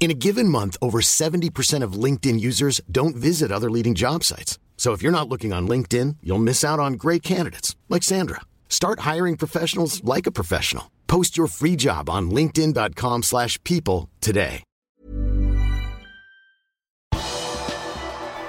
In a given month, over 70% of LinkedIn users don't visit other leading job sites. So if you're not looking on LinkedIn, you'll miss out on great candidates like Sandra. Start hiring professionals like a professional. Post your free job on linkedin.com/people today.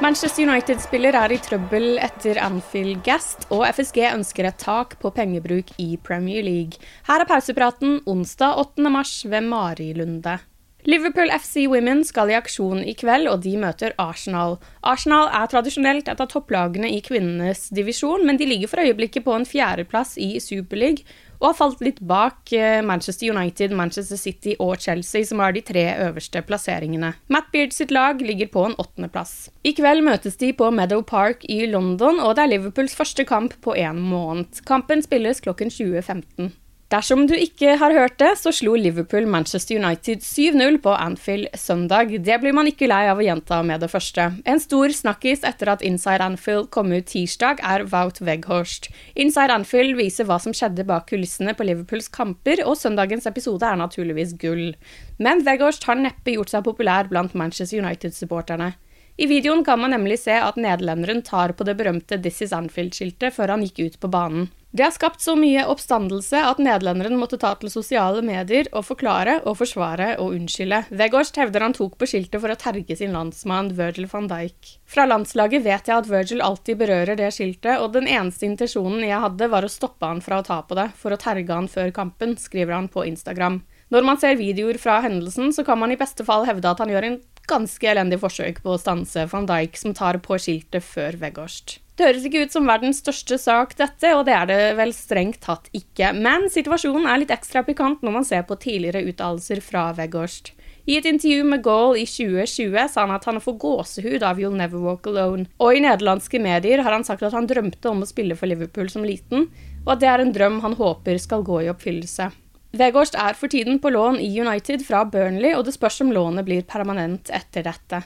Manchester United-spiller er i trøbbel etter Anfield Gast, og FSG ønsker et tak på pengebruk i Premier League. Her er pausepraten onsdag 8. mars ved Mari Lunde. Liverpool FC Women skal i aksjon i kveld, og de møter Arsenal. Arsenal er tradisjonelt et av topplagene i kvinnenes divisjon, men de ligger for øyeblikket på en fjerdeplass i Superleague, og har falt litt bak eh, Manchester United, Manchester City og Chelsea, som har de tre øverste plasseringene. Matt Beard sitt lag ligger på en åttendeplass. I kveld møtes de på Meadow Park i London, og det er Liverpools første kamp på en måned. Kampen spilles klokken 20.15. Dersom du ikke har hørt det, så slo Liverpool Manchester United 7-0 på Anfield søndag. Det blir man ikke lei av å gjenta med det første. En stor snakkis etter at Inside Anfield kom ut tirsdag, er Wout Weghorst. Inside Anfield viser hva som skjedde bak kulissene på Liverpools kamper, og søndagens episode er naturligvis gull. Men Weghorst har neppe gjort seg populær blant Manchester United-supporterne. I videoen kan man nemlig se at nederlenderen tar på det berømte This is Anfield-skiltet før han gikk ut på banen. Det har skapt så mye oppstandelse at nederlenderen måtte ta til sosiale medier og forklare og forsvare og unnskylde. Weghorst hevder han tok på skiltet for å terge sin landsmann Virgil van Dijk. Fra landslaget vet jeg at Virgil alltid berører det skiltet, og den eneste intensjonen jeg hadde, var å stoppe han fra å ta på det, for å terge han før kampen, skriver han på Instagram. Når man ser videoer fra hendelsen, så kan man i beste fall hevde at han gjør en ganske elendig forsøk på å stanse van Dijk, som tar på skiltet før Weghorst. Det høres ikke ut som verdens største sak, dette, og det er det vel strengt tatt ikke. Men situasjonen er litt ekstra pikant når man ser på tidligere uttalelser fra Weghorst. I et intervju med Goal i 2020 sa han at han får gåsehud av You'll Never Walk Alone. Og i nederlandske medier har han sagt at han drømte om å spille for Liverpool som liten, og at det er en drøm han håper skal gå i oppfyllelse. Weghorst er for tiden på lån i United fra Burnley, og det spørs om lånet blir permanent etter dette.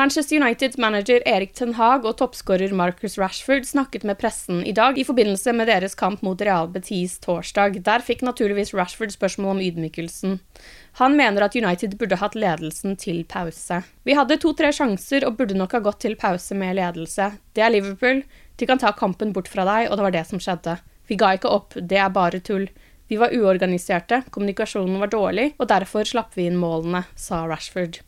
Manchester Uniteds manager Erik Ten Hag og toppskårer Marcus Rashford snakket med pressen i dag i forbindelse med deres kamp mot Real Betis torsdag. Der fikk naturligvis Rashford spørsmål om ydmykelsen. Han mener at United burde hatt ledelsen til pause. Vi hadde to-tre sjanser og burde nok ha gått til pause med ledelse. Det er Liverpool. De kan ta kampen bort fra deg, og det var det som skjedde. Vi ga ikke opp, det er bare tull. Vi var uorganiserte, kommunikasjonen var dårlig, og derfor slapp vi inn målene, sa Rashford.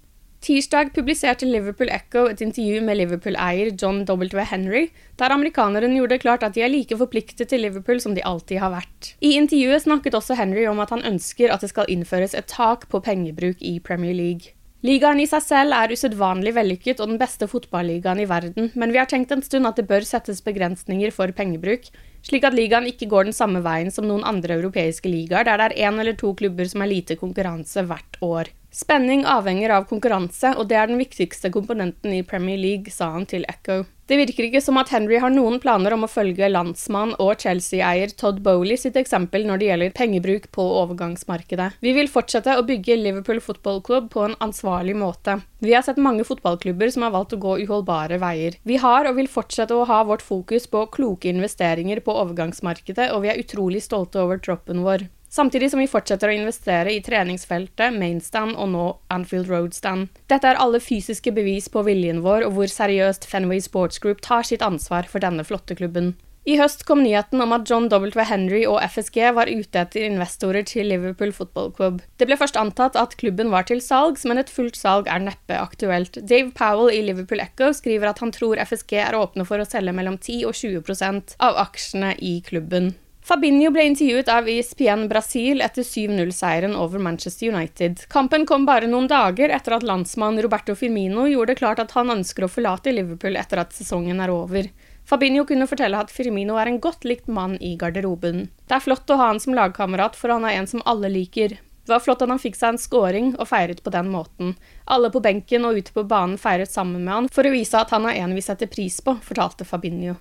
Tirsdag publiserte Liverpool Echo et intervju med Liverpool-eier John W. Henry, der amerikaneren gjorde det klart at de er like forpliktet til Liverpool som de alltid har vært. I intervjuet snakket også Henry om at han ønsker at det skal innføres et tak på pengebruk i Premier League. Ligaen i seg selv er usedvanlig vellykket og den beste fotballigaen i verden, men vi har tenkt en stund at det bør settes begrensninger for pengebruk, slik at ligaen ikke går den samme veien som noen andre europeiske ligaer, der det er én eller to klubber som har lite konkurranse hvert år. Spenning avhenger av konkurranse, og det er den viktigste komponenten i Premier League, sa han til Echo. Det virker ikke som at Henry har noen planer om å følge landsmann og Chelsea-eier Todd Bowley sitt eksempel når det gjelder pengebruk på overgangsmarkedet. Vi vil fortsette å bygge Liverpool Football Club på en ansvarlig måte. Vi har sett mange fotballklubber som har valgt å gå uholdbare veier. Vi har og vil fortsette å ha vårt fokus på kloke investeringer på overgangsmarkedet, og vi er utrolig stolte over troppen vår. Samtidig som vi fortsetter å investere i treningsfeltet, mainstand og nå Anfield Roadstand. Dette er alle fysiske bevis på viljen vår, og hvor seriøst Fenway Sports Group tar sitt ansvar for denne flotte klubben. I høst kom nyheten om at John W. Henry og FSG var ute etter investorer til Liverpool Football Club. Det ble først antatt at klubben var til salgs, men et fullt salg er neppe aktuelt. Dave Powell i Liverpool Echo skriver at han tror FSG er åpne for å selge mellom 10 og 20% av aksjene i klubben. Fabinho ble intervjuet av ESPN Brasil etter 7-0-seieren over Manchester United. Kampen kom bare noen dager etter at landsmann Roberto Firmino gjorde det klart at han ønsker å forlate Liverpool etter at sesongen er over. Fabinho kunne fortelle at Firmino er en godt likt mann i garderoben. Det er flott å ha han som lagkamerat, for han er en som alle liker. Det var flott at han fikk seg en scoring og feiret på den måten. Alle på benken og ute på banen feiret sammen med han for å vise at han er en vi setter pris på, fortalte Fabinho.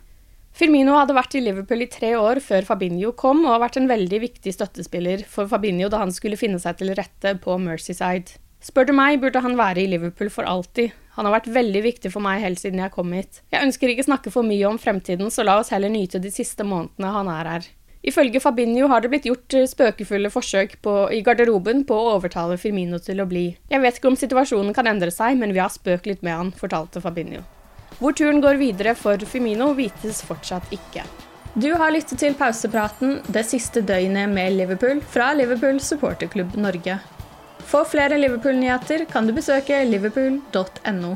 Firmino hadde vært i Liverpool i tre år før Fabinho kom, og har vært en veldig viktig støttespiller for Fabinho da han skulle finne seg til rette på Mercyside. Spør du meg, burde han være i Liverpool for alltid. Han har vært veldig viktig for meg helt siden jeg kom hit. Jeg ønsker ikke snakke for mye om fremtiden, så la oss heller nyte de siste månedene han er her. Ifølge Fabinho har det blitt gjort eh, spøkefulle forsøk på, i garderoben på å overtale Firmino til å bli. Jeg vet ikke om situasjonen kan endre seg, men vi har spøkt litt med han, fortalte Fabinho. Hvor turen går videre for Femino vites fortsatt ikke. Du har lyttet til pausepraten det siste døgnet med Liverpool fra Liverpool supporterklubb Norge. For flere Liverpool-nyheter kan du besøke liverpool.no.